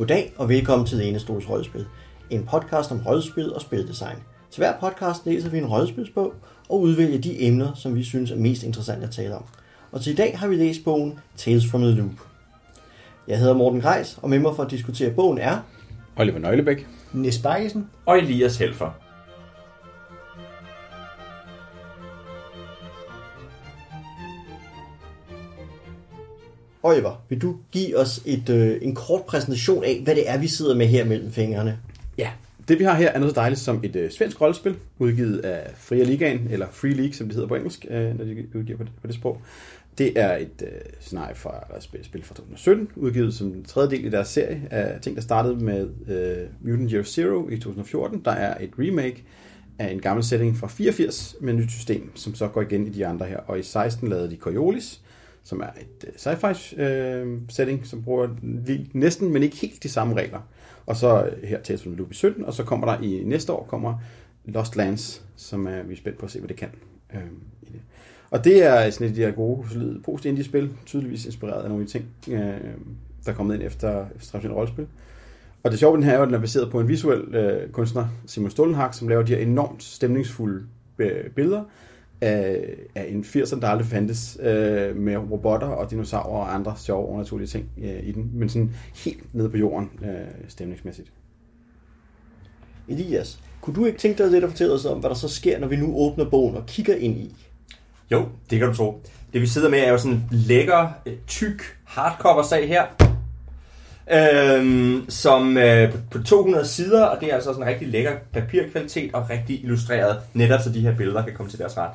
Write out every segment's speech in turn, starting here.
Goddag og velkommen til Enestols Rødspil, en podcast om rødspil og spildesign. Til hver podcast læser vi en rødspilsbog og udvælger de emner, som vi synes er mest interessante at tale om. Og til i dag har vi læst bogen Tales from the Loop. Jeg hedder Morten Greis, og med mig for at diskutere bogen er... Oliver Nøglebæk. Nis Bakkesen. og Elias Helfer. Oliver, vil du give os et, øh, en kort præsentation af, hvad det er, vi sidder med her mellem fingrene? Ja, det vi har her er noget så dejligt som et øh, svensk rollespil, udgivet af Fria Ligaen, eller Free League, som det hedder på engelsk, øh, når de udgiver på det, på det sprog. Det er et øh, scenarie fra, eller spil, spil fra 2017, udgivet som den tredje del i deres serie af ting, der startede med øh, Mutant Year Zero i 2014. Der er et remake af en gammel setting fra 84 med et nyt system, som så går igen i de andre her. Og i 16 lavede de Coriolis, som er et øh, sci-fi øh, setting, som bruger næsten, men ikke helt de samme regler. Og så her Tales from the Loop i 17, og så kommer der i næste år kommer Lost Lands, som er, vi er spændt på at se, hvad det kan. Øh, i det. Og det er sådan et af de her gode, solide post-indie-spil, tydeligvis inspireret af nogle af de ting, øh, der er kommet ind efter, efter traditionelle rollespil. Og det sjove ved den her er jo, at den er baseret på en visuel øh, kunstner, Simon Stollenhag, som laver de her enormt stemningsfulde øh, billeder af, af en 80'er, der aldrig fandtes, øh, med robotter og dinosaurer og andre sjove overnaturlige ting øh, i den, men sådan helt nede på jorden øh, stemningsmæssigt. Elias, kunne du ikke tænke dig lidt at fortælle os om, hvad der så sker, når vi nu åbner bogen og kigger ind i? Jo, det kan du tro. Det vi sidder med er jo sådan en lækker, øh, tyk hardcover-sag her. Øhm, som øh, på, på 200 sider, og det er altså sådan en rigtig lækker papirkvalitet og rigtig illustreret, netop så de her billeder kan komme til deres ret.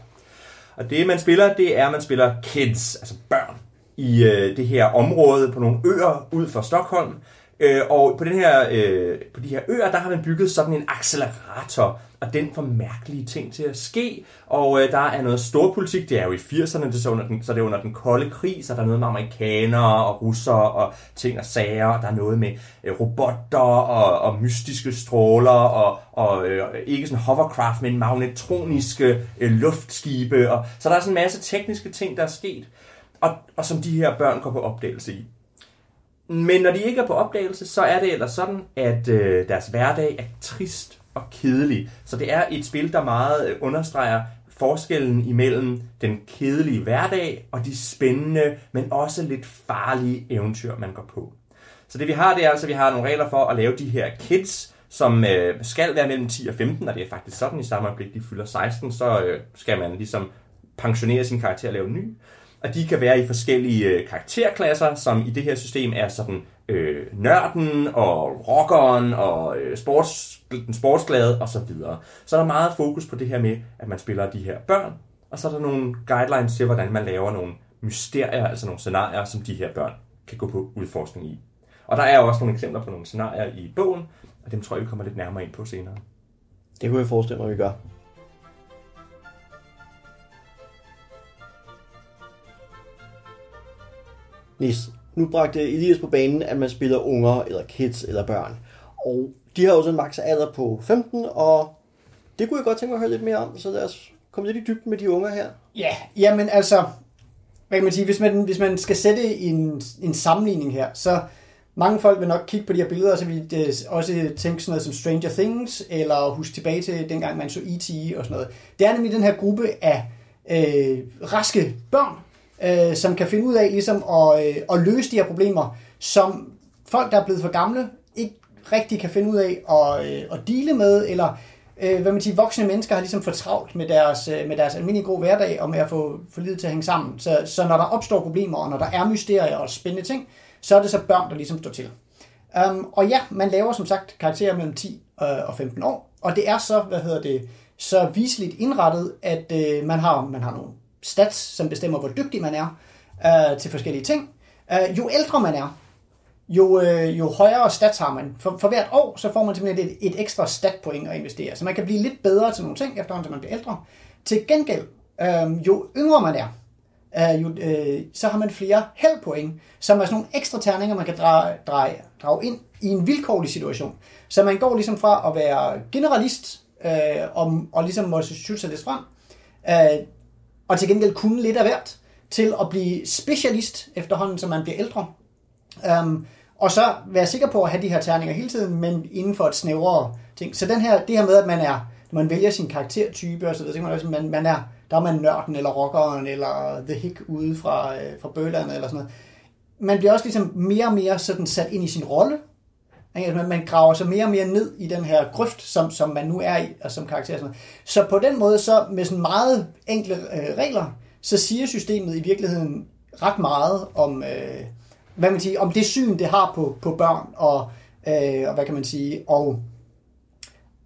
Og det man spiller, det er, at man spiller kids, altså børn, i øh, det her område på nogle øer ud for Stockholm. Øh, og på, den her, øh, på de her øer, der har man bygget sådan en accelerator, og den får mærkelige ting til at ske. Og øh, der er noget storpolitik, det er jo i 80'erne, det er så, under den, så det er under den kolde krig, så der er noget med amerikanere og russere og ting og sager, og der er noget med øh, robotter og, og mystiske stråler, og, og øh, ikke sådan hovercraft, men magnetroniske øh, luftskibe. Og, så der er sådan en masse tekniske ting, der er sket, og, og som de her børn går på opdagelse i. Men når de ikke er på opdagelse, så er det ellers sådan, at øh, deres hverdag er trist og kedelig. Så det er et spil, der meget øh, understreger forskellen imellem den kedelige hverdag og de spændende, men også lidt farlige eventyr, man går på. Så det vi har, det er altså, at vi har nogle regler for at lave de her kits, som øh, skal være mellem 10 og 15, og det er faktisk sådan i samme øjeblik, de fylder 16, så øh, skal man ligesom pensionere sin karakter og lave en ny. Og de kan være i forskellige øh, karakterklasser, som i det her system er sådan øh, nørden og rockeren og øh, sports, den sportsglade og så videre. Så er der meget fokus på det her med, at man spiller de her børn, og så er der nogle guidelines til, hvordan man laver nogle mysterier, altså nogle scenarier, som de her børn kan gå på udforskning i. Og der er også nogle eksempler på nogle scenarier i bogen, og dem tror jeg, vi kommer lidt nærmere ind på senere. Det kunne jeg forestille mig, vi gør. Nis, nu bragte Elias på banen, at man spiller unger, eller kids, eller børn. Og de har jo sådan en maks alder på 15, og det kunne jeg godt tænke mig at høre lidt mere om, så lad os komme lidt i dybden med de unger her. Ja, jamen altså, hvad kan man sige, hvis man, hvis man skal sætte en, en sammenligning her, så mange folk vil nok kigge på de her billeder, og så vil de øh, også tænke sådan noget som Stranger Things, eller huske tilbage til dengang man så E.T. og sådan noget. Det er nemlig den her gruppe af øh, raske børn, øh, som kan finde ud af ligesom at, øh, at løse de her problemer, som folk, der er blevet for gamle, ikke rigtig kan finde ud af at, øh, at dele med, eller øh, hvad man siger, voksne mennesker har ligesom for travlt med deres, øh, med deres almindelige gode hverdag, og med at få, få livet til at hænge sammen. Så, så når der opstår problemer, og når der er mysterier og spændende ting, så er det så børn, der ligesom står til. Um, og ja, man laver som sagt karakterer mellem 10 øh, og 15 år, og det er så, hvad hedder det, så viseligt indrettet, at øh, man, har, man har nogle stats, som bestemmer, hvor dygtig man er øh, til forskellige ting. Øh, jo ældre man er, jo, øh, jo højere stats har man. For, for hvert år, så får man simpelthen et, et ekstra statpoint at investere. Så man kan blive lidt bedre til nogle ting, efterhånden som man bliver ældre. Til gengæld, øh, jo yngre man er, øh, jo, øh, så har man flere heldpoint, som er sådan nogle ekstra terninger, man kan drage, dra, drage ind i en vilkårlig situation. Så man går ligesom fra at være generalist, øh, og, og ligesom må synes sig lidt frem, øh, og til gengæld kunne lidt af hvert, til at blive specialist efterhånden, som man bliver ældre. Um, Og så være sikker på at have de her terninger hele tiden, men inden for et snævrere ting. Så den her, det her med, at man er, når man vælger sin karaktertype og så videre, så kan man også, man, man er, der er man nørden, eller rockeren, eller The Hick ude fra, øh, fra Bøland, eller sådan noget. Man bliver også ligesom mere og mere sådan sat ind i sin rolle. Altså, man, man graver sig mere og mere ned i den her grøft, som, som man nu er i, og som karakter. Sådan. Så på den måde, så med sådan meget enkle øh, regler, så siger systemet i virkeligheden ret meget om, øh, hvad man siger, om det syn, det har på, på børn, og, øh, og hvad kan man sige, og,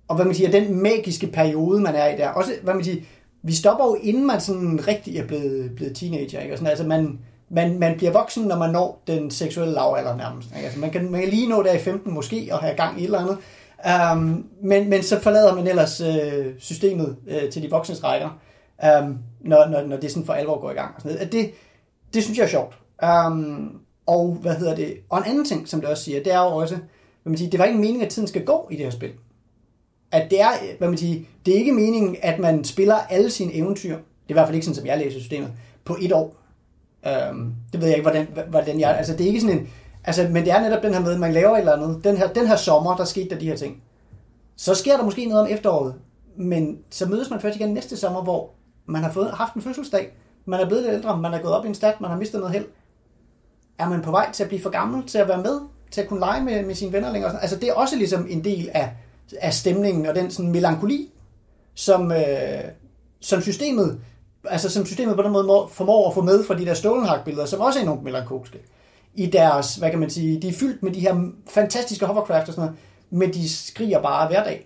og hvad man siger, den magiske periode, man er i der. Også, hvad man siger, vi stopper jo, inden man sådan rigtig er blevet, blevet teenager, ikke? Og sådan, altså man, man, man bliver voksen, når man når den seksuelle lavalder nærmest. Ikke? Altså man, kan, man kan lige nå der i 15 måske, og have gang i et eller andet. Um, men, men så forlader man ellers øh, systemet øh, til de voksnes rækker, um, når, når, når det sådan for alvor går i gang. Og sådan noget. Det, det synes jeg er sjovt. Um, og hvad hedder det? Og en anden ting, som det også siger, det er jo også, hvad man siger, det var ikke meningen, at tiden skal gå i det her spil. At det er, hvad man siger, det er ikke meningen, at man spiller alle sine eventyr, det er i hvert fald ikke sådan, som jeg læser systemet, på et år. Øhm, det ved jeg ikke, hvordan, hvordan jeg... Altså, det er ikke sådan en... Altså, men det er netop den her med, at man laver et eller andet. Den her, den her sommer, der skete der de her ting. Så sker der måske noget om efteråret. Men så mødes man først igen næste sommer, hvor man har fået, haft en fødselsdag. Man er blevet lidt ældre, man er gået op i en stat, man har mistet noget held. Er man på vej til at blive for gammel til at være med? Til at kunne lege med, med sine venner længere? Altså, det er også ligesom en del af, af stemningen og den sådan melankoli, som, øh, som systemet altså som systemet på den måde må, formår at få med fra de der Stolenhag-billeder, som også er enormt melankolske. I deres, hvad kan man sige, de er fyldt med de her fantastiske hovercraft og sådan noget, men de skriger bare hver dag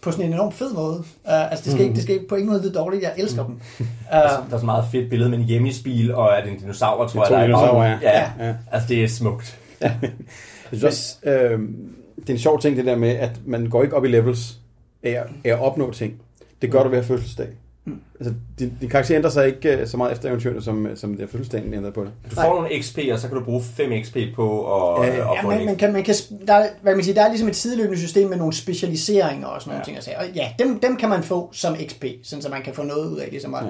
på sådan en enormt fed måde. Uh, altså, det skal, ikke, det skal ikke på ingen måde lyde dårligt. Jeg elsker dem. Uh, der, er, der er så meget fedt billede med en hjemmespil, og er det en dinosaur, tror jeg, der er dinosaur, ja. ja. ja. Altså, det er smukt. Ja. Jeg synes også, øh, det er en sjov ting, det der med, at man går ikke op i levels af, af at opnå ting. Det gør du ved at fødselsdag. Mm. Altså, din, din karakter ændrer sig ikke uh, så meget efter eventyrene, som, som det er fødselsdagen ændret på det. Du får Nej. nogle XP, og så kan du bruge 5 XP på at, øh, at ja, få man, kan, man kan, der, er, hvad man siger, der er ligesom et sideløbende system med nogle specialiseringer og sådan nogle ja. ting. Og ja, dem, dem kan man få som XP, sådan så man kan få noget ud af det, som man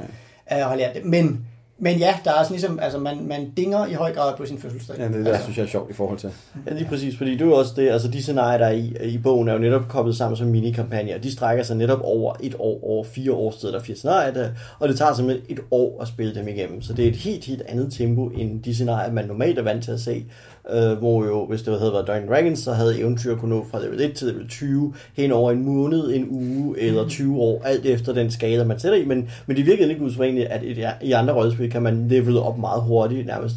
ja. uh, har lært det. Men men ja, der er sådan ligesom, altså man, man dinger i høj grad på sin fødselsdag. Ja, det der altså. synes jeg er sjovt i forhold til. Ja, lige præcis, fordi det er jo også det, altså de scenarier, der er i, i bogen, er jo netop koblet sammen som minikampagner. De strækker sig netop over et år, over fire år der er fire scenarier, der, og det tager simpelthen et år at spille dem igennem. Så det er et helt, helt andet tempo, end de scenarier, man normalt er vant til at se. Uh, hvor jo, hvis det havde været Dungeons Dragons, så havde eventyr kunne nå fra level 1 til level 20 hen over en måned, en uge eller 20 år, alt efter den skala, man sætter i. Men, men det virkede ikke usædvanligt, at et, i andre rollespil kan man level op meget hurtigt, nærmest.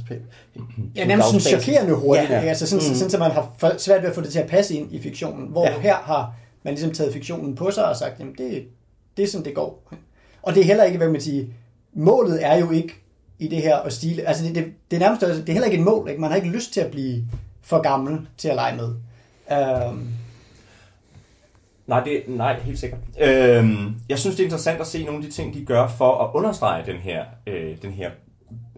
Ja, nærmest sådan chokerende hurtigt. Ja. Altså sådan, mm. sådan, så man har svært ved at få det til at passe ind i fiktionen. Hvor ja. her har man ligesom taget fiktionen på sig og sagt, jamen det, det er sådan, det går. Og det er heller ikke, hvad man siger, målet er jo ikke i det her og stile. Altså det, det, det er nærmest, det er heller ikke et mål. Ikke? Man har ikke lyst til at blive for gammel til at lege med. Um, Nej, det, nej, helt sikkert. Øhm, jeg synes, det er interessant at se nogle af de ting, de gør for at understrege den her, øh, den her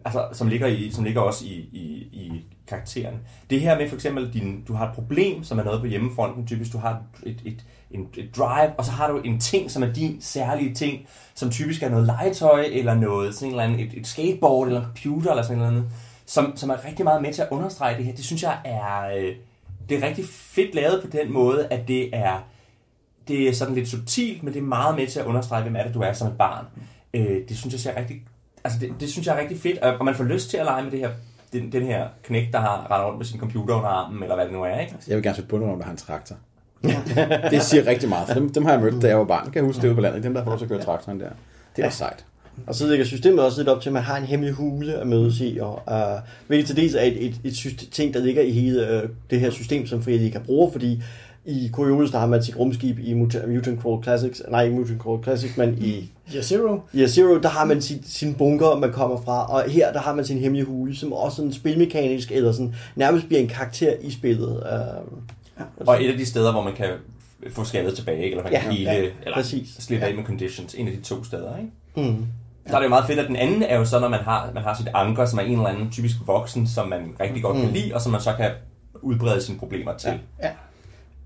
altså, som ligger, i, som ligger også i, i, i karakteren. Det her med for eksempel, din, du har et problem, som er noget på hjemmefronten, typisk du har et, et, en, et drive, og så har du en ting, som er din særlige ting, som typisk er noget legetøj, eller noget, sådan en eller anden, et, et skateboard, eller en computer, eller sådan noget, som, som er rigtig meget med til at understrege det her. Det synes jeg er, øh, det er rigtig fedt lavet på den måde, at det er, det er sådan lidt subtilt, men det er meget med til at understrege, hvem er det, du er som et barn. Øh, det synes jeg ser rigtig altså det, det synes jeg er rigtig fedt, og man får lyst til at lege med det her, den, den her knæk, der har rendt rundt med sin computer under armen, eller hvad det nu er, ikke? Jeg vil gerne sætte på nogen, der har en traktor. det siger rigtig meget, for dem, dem har jeg mødt, da jeg var barn. Kan jeg huske det ude på landet, dem der får lov til at køre traktoren der. Det er ja. sejt. Og så ligger systemet også lidt op til, at man har en hemmelig hule at mødes i, og uh, hvilket til dels er et, et, et system, der ligger i hele uh, det her system, som Free kan bruge, fordi i Coriolis, der har man sit rumskib i Mutant Crawl Classics, nej ikke Mutant Crawl Classics, men i Year Zero. Year Zero, der har man sin, sin bunker, man kommer fra, og her der har man sin hemmelige hule, som også sådan spilmekanisk, eller sådan nærmest bliver en karakter i spillet. Uh, ja. Og et af de steder, hvor man kan få skadet tilbage, eller man kan ja, hele, ja, eller præcis. slippe af med conditions, en af de to steder, ikke? Mm. Der er det jo meget fedt, at den anden er jo så, når man har, man har sit anker, som er en eller anden typisk voksen, som man rigtig godt mm. kan lide, og som man så kan udbrede sine problemer til. Ja. ja.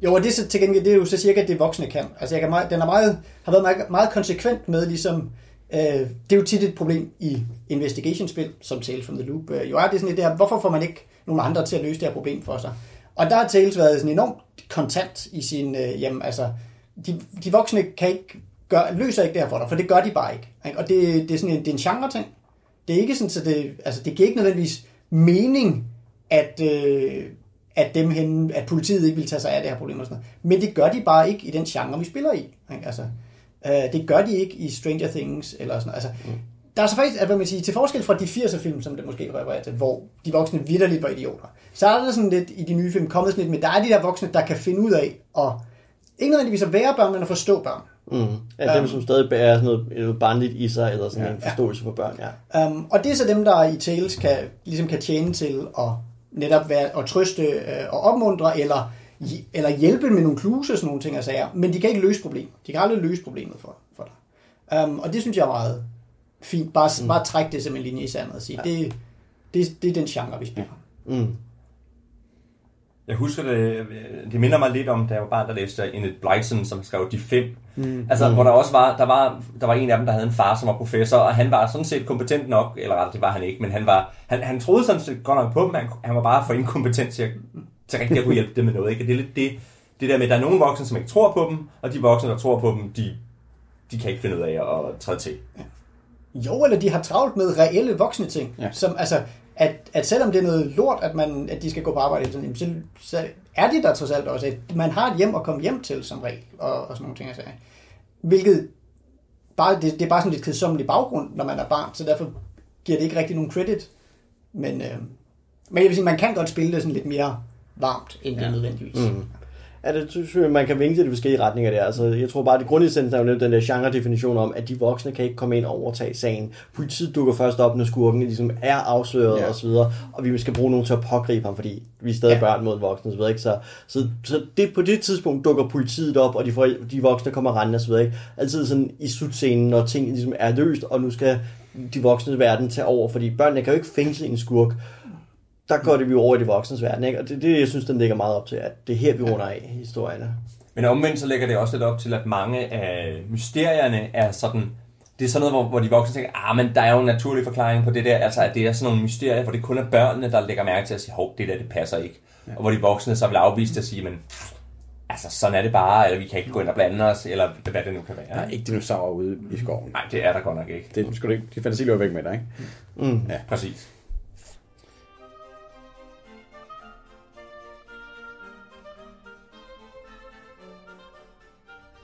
Jo, og det så til gengæld, det er jo så cirka det voksne kan. Altså jeg kan meget, den er meget, har været meget, meget konsekvent med ligesom, øh, det er jo tit et problem i investigation-spil, som Tales from the Loop øh, jo er det sådan lidt der, hvorfor får man ikke nogen andre til at løse det her problem for sig? Og der har Tales været sådan enormt kontant i sin, øh, jamen altså, de, de voksne kan ikke gør, løser ikke det her for dig, for det gør de bare ikke. ikke? Og det, det er sådan en, det er en genre-ting. Det er ikke sådan, så det, altså det giver ikke nødvendigvis mening, at, øh, at, dem hen, at politiet ikke vil tage sig af det her problem og sådan noget. Men det gør de bare ikke i den genre, vi spiller i. Ikke? Altså, øh, det gør de ikke i Stranger Things eller sådan noget. Altså, mm. Der er så faktisk, at hvad man siger, til forskel fra de 80'er film, som det måske refererer til, hvor de voksne vidderligt var idioter, så er der sådan lidt i de nye film kommet sådan lidt med, der er de der voksne, der kan finde ud af at ikke nødvendigvis at være børn, men at forstå børn. Mm. Ja, dem, som stadig bærer sådan noget, noget barnligt i sig, eller sådan ja. en forståelse for børn, ja. Um, og det er så dem, der i Tales kan, ligesom kan tjene til at netop være, at trøste øh, og opmuntre, eller, eller hjælpe med nogle kluse og sådan nogle ting og sager, men de kan ikke løse problemet. De kan aldrig løse problemet for, for dig. Um, og det synes jeg er meget fint. Bare, mm. bare trække det som en linje i sandet og sige, ja. det, det, det er den genre, vi spiller. Mm. Jeg husker det, det minder mig lidt om, da jeg var barn, der læste Enid Blyton, som skrev De Fem. Mm. Altså, mm. hvor der også var, der var, der var en af dem, der havde en far, som var professor, og han var sådan set kompetent nok, eller det var han ikke, men han var, han, han troede sådan set godt nok på dem, han, han var bare for inkompetent til, at, til rigtig at kunne hjælpe dem med noget, ikke? det er lidt det, det der med, at der er nogle voksne, som ikke tror på dem, og de voksne, der tror på dem, de, de kan ikke finde ud af at træde til. Jo, eller de har travlt med reelle voksne ting, ja. som, altså, at, at selvom det er noget lort, at, man, at de skal gå på arbejde, sådan, så, så er det der trods alt også, at man har et hjem at komme hjem til som regel, og, og sådan nogle ting. Altså. Hvilket bare, det, det er bare sådan lidt kedsommelig baggrund, når man er barn, så derfor giver det ikke rigtig nogen credit. Men, øh, men jeg vil sige, man kan godt spille det sådan lidt mere varmt, end ja. det nødvendigvis. Mm at det synes jeg, man kan vinke til de forskellige retninger der. Altså, jeg tror bare, at det grundessensen er jo den der genre-definition om, at de voksne kan ikke komme ind og overtage sagen. Politiet dukker først op, når skurken ligesom er afsløret ja. og så videre, og vi skal bruge nogen til at pågribe ham, fordi vi er stadig ja. børn mod voksne og så videre. Ikke? Så, så, så det, på det tidspunkt dukker politiet op, og de, for, de voksne kommer rendende og videre. Ikke? Altid sådan i slutscenen, når ting ligesom er løst, og nu skal de voksne verden tage over, fordi børnene kan jo ikke fængsle en skurk der går det vi over i det voksnes verden, ikke? og det, det jeg synes, den ligger meget op til, at det er her, vi runder af historierne. Men omvendt så lægger det også lidt op til, at mange af mysterierne er sådan, det er sådan noget, hvor, hvor de voksne tænker, ah, men der er jo en naturlig forklaring på det der, altså at det er sådan nogle mysterier, hvor det kun er børnene, der lægger mærke til at sige, hov, det der, det passer ikke. Ja. Og hvor de voksne så vil afvise det og sige, men altså sådan er det bare, eller vi kan ikke gå ind og blande os, eller hvad det nu kan være. Der er ikke dinosaurer ude i skoven. Nej, det er der godt nok ikke. Det skal du ikke, de fantasi løber væk med dig, ikke? Mm. Ja, præcis.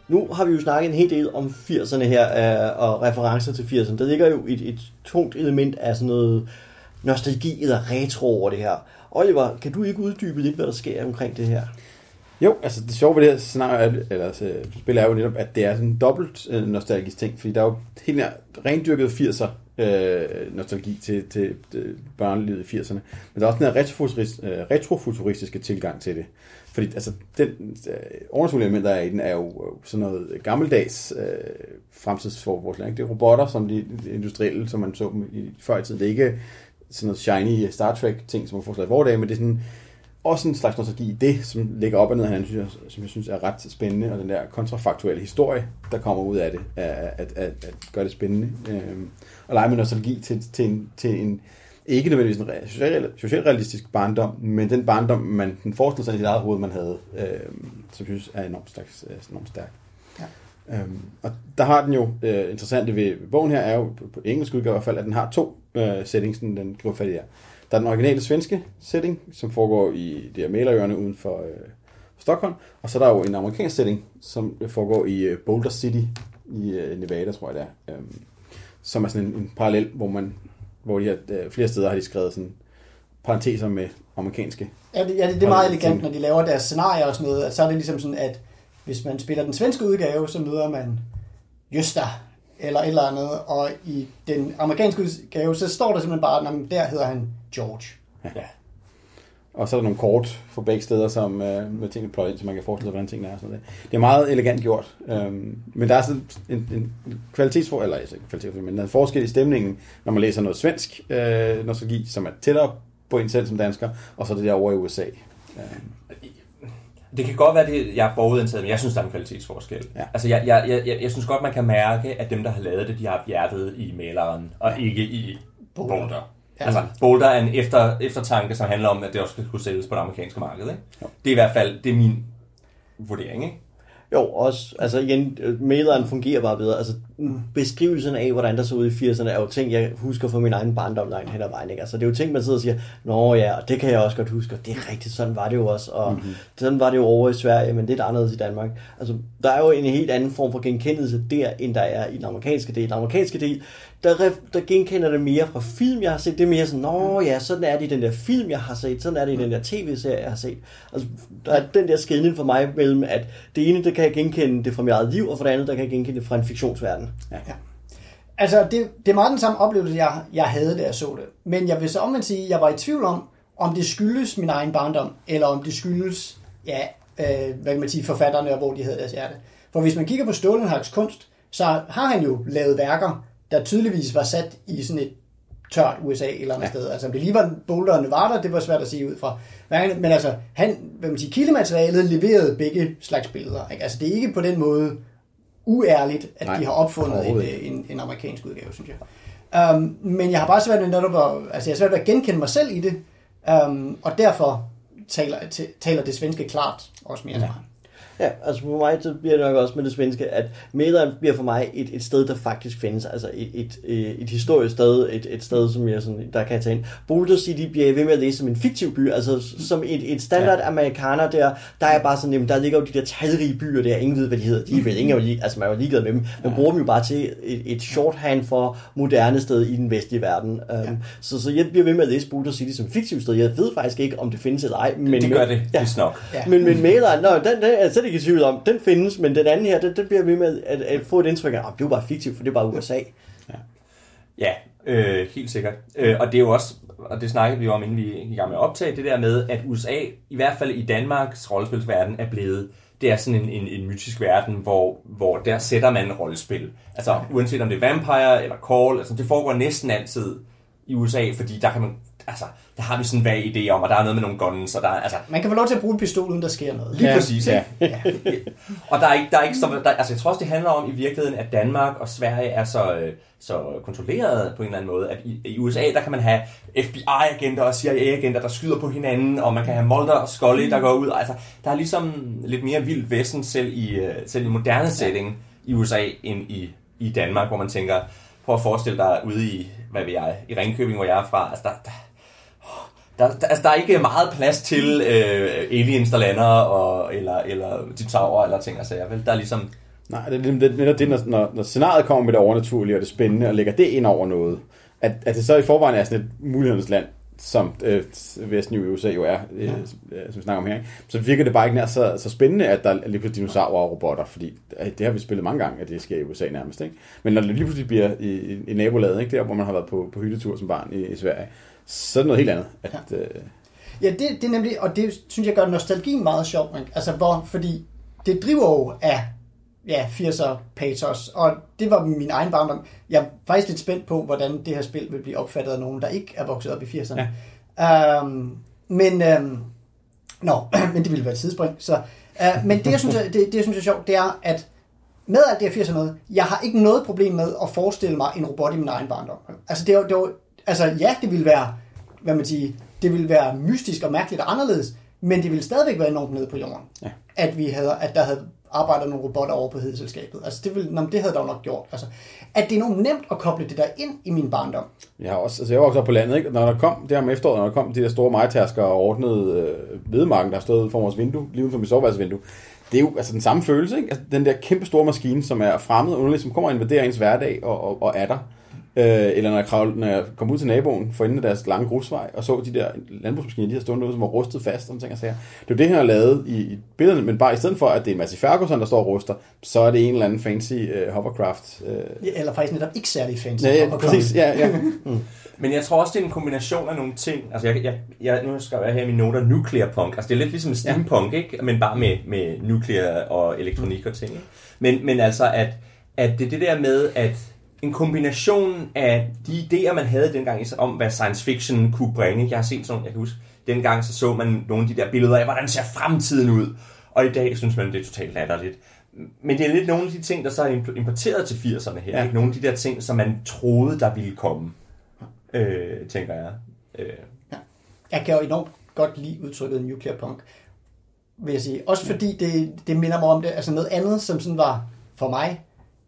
Nu har vi jo snakket en hel del om 80'erne her, øh, og referencer til 80'erne. Der ligger jo et, et tungt element af sådan noget nostalgi eller retro over det her. Oliver, kan du ikke uddybe lidt, hvad der sker omkring det her? Jo, altså det sjove ved det her scenarie, eller altså, spil er jo netop, at det er sådan en dobbelt øh, nostalgisk ting, fordi der er jo helt nær rendyrket 80'er øh, nostalgi til, til, til børnelivet i 80'erne, men der er også den her øh, retrofuturistiske tilgang til det. Fordi altså, den øh, overnaturlige der er i den, er jo øh, sådan noget gammeldags øh, fremtidsforforskning. Det er robotter, som de, de industrielle, som man så dem i før i tiden. Det er ikke sådan noget shiny øh, Star Trek-ting, som man får i vores dage, men det er sådan, også en slags nostalgi i det, som ligger op og ned her, synes jeg, som jeg synes er ret spændende, og den der kontrafaktuelle historie, der kommer ud af det, at, at, at, at gøre det spændende. Øh, og lege med nostalgi til, til, en, til en, ikke nødvendigvis en socialrealistisk barndom, men den barndom, man den forestiller sig i sit eget hoved, man havde, øh, som synes er enormt, stærk, øh, enormt stærk. Ja. Øhm, og der har den jo, øh, interessante ved, ved bogen her, er jo på, på engelsk udgave i hvert fald, at den har to øh, settings, den, den griber fat i her. Der er den originale svenske setting, som foregår i det her Malerøerne uden for øh, Stockholm, og så er der jo en amerikansk setting, som foregår i øh, Boulder City i øh, Nevada, tror jeg det er. Øh, som er sådan en, en parallel, hvor man hvor de har, øh, flere steder har de skrevet sådan parenteser med amerikanske. Ja, det, ja, det, det er meget elegant, når de laver deres scenarier og sådan noget, at så er det ligesom sådan, at hvis man spiller den svenske udgave, så møder man Jøsta eller et eller andet, og i den amerikanske udgave, så står der simpelthen bare, at der hedder han George. Ja. Og så er der nogle kort for begge steder, som, øh, med ting pløjet ind, så man kan forestille sig, hvordan tingene er. Sådan det. det er meget elegant gjort. Øhm, men der er sådan en, en kvalitetsfor, eller altså kvalitetsfor, men en forskel i stemningen, når man læser noget svensk øh, nostalgi, som er tættere på en selv som dansker, og så det der over i USA. Øhm. Det kan godt være, det jeg er forudindtaget, men jeg synes, der er en kvalitetsforskel. Ja. Altså, jeg, jeg, jeg, jeg, jeg synes godt, man kan mærke, at dem, der har lavet det, de har hjertet i maleren, og ikke i Boulder. Ja. Altså, Boulder er en efter, eftertanke, som handler om, at det også skal kunne sælges på det amerikanske marked. Ikke? Det er i hvert fald det er min vurdering. Ikke? Jo, også, altså igen, maileren fungerer bare bedre. Altså, beskrivelsen af, hvordan der så ud i 80'erne, er jo ting, jeg husker fra min egen barndom langt hen ad vejen. Ikke? Altså, det er jo ting, man sidder og siger, Nå ja, og det kan jeg også godt huske, og det er rigtigt, sådan var det jo også, og mm-hmm. sådan var det jo over i Sverige, men det er anderledes i Danmark. Altså, der er jo en helt anden form for genkendelse der, end der er i den amerikanske del. Den amerikanske del, der, der genkender det mere fra film, jeg har set. Det er mere sådan, nå ja, sådan er det i den der film, jeg har set, sådan er det i den der tv-serie, jeg har set. Altså, der er den der skældning for mig mellem, at det ene, der kan jeg genkende det fra mit eget liv, og for det andet, der kan jeg genkende det fra en fiktionsverden. Altså, det, det er meget den samme oplevelse, jeg, jeg havde, da jeg så det. Men jeg vil så omvendt sige, at jeg var i tvivl om, om det skyldes min egen barndom, eller om det skyldes, ja, øh, hvad kan man sige, forfatterne, og hvor de havde deres hjerte. For hvis man kigger på Stålenhaks kunst, så har han jo lavet værker, der tydeligvis var sat i sådan et tørt USA eller andet ja. sted. Altså, om det lige var Boulder og Nevada, det var svært at sige ud fra. Men altså, han, hvad man siger, kildematerialet leverede begge slags billeder. Ikke? Altså, det er ikke på den måde uærligt, at Nej, de har opfundet en, en, en amerikansk udgave, synes jeg. Um, men jeg har bare svært ved netop at, altså jeg har svært ved at genkende mig selv i det, um, og derfor taler, taler det svenske klart også mere til mig. Ja, altså for mig så bliver det nok også med det svenske, at Mederen bliver for mig et, et sted, der faktisk findes. Altså et, et, et, et historisk sted, et, et sted, som jeg sådan, der kan tage ind. Boulder City bliver jeg ved med at læse som en fiktiv by, altså som et, et standard ja. amerikaner der, der er bare sådan, jamen, der ligger jo de der talrige byer der, ingen ved, hvad de hedder. De er vel ingen, er jo altså man er jo ligeglad med dem. Man bruger dem jo bare til et, et shorthand for moderne sted i den vestlige verden. Um, ja. så, så jeg bliver ved med at læse Boulder City som et fiktivt sted. Jeg ved faktisk ikke, om det findes eller ej. Men, Det gør det, Ja. ja. nok. Ja. Men, men maileren, nå, den, den slet ikke i tvivl om. Den findes, men den anden her, den, den bliver ved med at, at få et indtryk af, at det er jo bare fiktivt, for det er bare USA. Ja, øh, helt sikkert. Øh, og det er jo også, og det snakkede vi jo om, inden vi gik i gang med at optage, det der med, at USA, i hvert fald i Danmarks rollespilsverden, er blevet, det er sådan en, en, en mytisk verden, hvor, hvor der sætter man rollespil. Altså uanset om det er Vampire eller Call, altså det foregår næsten altid i USA, fordi der kan man, altså, der har vi sådan en vag idé om, at der er noget med nogle guns, og der er, altså, Man kan få lov til at bruge en pistol, uden der sker noget. Lige Ja, ja, præcis, ja. ja. og der er ikke, der er ikke så, der, altså jeg tror også, det handler om i virkeligheden, at Danmark og Sverige er så, øh, så kontrolleret på en eller anden måde, at i, i USA, der kan man have FBI-agenter og CIA-agenter, der skyder på hinanden, og man kan have Mulder og Scully, der går ud, altså der er ligesom lidt mere vildt vesten selv i, øh, selv i moderne setting i USA, end i, i Danmark, hvor man tænker, prøv at forestille dig ude i, hvad ved jeg, i Ringkøbing, hvor jeg er fra, altså der, der der, der, altså, der er ikke meget plads til øh, aliens, der lander, og, eller, eller dinosaurer, eller ting og sager. Vel? Der er ligesom... Nej, det er det, det, når, når, scenariet kommer med det overnaturlige og det spændende, og lægger det ind over noget, at, at det så i forvejen er sådan et mulighedernes land, som øh, Vesten i USA jo er, øh, ja. som vi snakker om her, ikke? så virker det bare ikke nær så, så spændende, at der er lige pludselig dinosaurer og robotter, fordi øh, det har vi spillet mange gange, at det sker i USA nærmest. Ikke? Men når det lige pludselig bliver i, i, i nabolaget, ikke? der hvor man har været på, på hyttetur som barn i, i Sverige, så er det noget helt andet. At, ja. øh, Ja, det, det er nemlig, og det synes jeg gør nostalgien meget sjov. Ikke? Altså, hvor, fordi det driver jo af ja, 80'er patos, og det var min egen barndom. Jeg er faktisk lidt spændt på, hvordan det her spil vil blive opfattet af nogen, der ikke er vokset op i 80'erne. Ja. Um, men, um, nå, men det ville være et tidsspring. Så, uh, men det jeg, synes, er, det, det, jeg synes er sjovt, det er, at med alt det her 80'er noget, jeg har ikke noget problem med at forestille mig en robot i min egen barndom. Altså, det var, det var, altså ja, det ville være, hvad man siger, det ville være mystisk og mærkeligt og anderledes, men det ville stadigvæk være enormt nede på jorden. Ja. At, vi havde, at der havde arbejdet nogle robotter over på hedeselskabet. Altså det, ville, nå, men det havde der jo nok gjort. Altså, at det er enormt nemt at koble det der ind i min barndom. Jeg har også, altså jeg var også på landet, ikke? Når der kom, det her med efteråret, når der kom de der store majtasker og ordnede øh, hvedemarken, der stod foran vores vindue, lige uden for mit soveværelsesvindue. Det er jo altså den samme følelse, ikke? Altså, den der kæmpe store maskine, som er fremmed og underlig, som kommer og invaderer ens hverdag og, og, og er der. Øh, eller når jeg, kravlede, når jeg kom ud til naboen for enden af deres lange grusvej, og så de der landbrugsmaskiner, de her stående ud, som var rustet fast, og ting og sager. Det er det, han har lavet i, i billederne, men bare i stedet for, at det er Massey Ferguson, der står og ruster, så er det en eller anden fancy øh, hovercraft. Øh. Ja, Eller faktisk netop ikke særlig fancy. Ja, ja, præcis. Ja, ja. Men jeg tror også, det er en kombination af nogle ting. Altså, jeg, jeg, jeg, nu skal jeg have i mine noter nuclear punk. Altså, det er lidt ligesom steampunk, ja. ikke? Men bare med, med nuclear og elektronik og ting. Ikke? Men, men altså, at, at det er det der med, at en kombination af de idéer, man havde dengang om, hvad science fiction kunne bringe. Jeg har set sådan nogle, jeg kan huske, dengang så så man nogle af de der billeder af, hvordan ser fremtiden ud. Og i dag synes man, det er totalt latterligt. Men det er lidt nogle af de ting, der så er importeret til 80'erne her. Ja. Ja. Ikke? Nogle af de der ting, som man troede, der ville komme. øh, tænker jeg. Øh, Jeg kan jo enormt godt lide udtrykket nuclear punk, vil jeg sige. Også fordi det, det minder mig om det, altså noget andet, som sådan var for mig,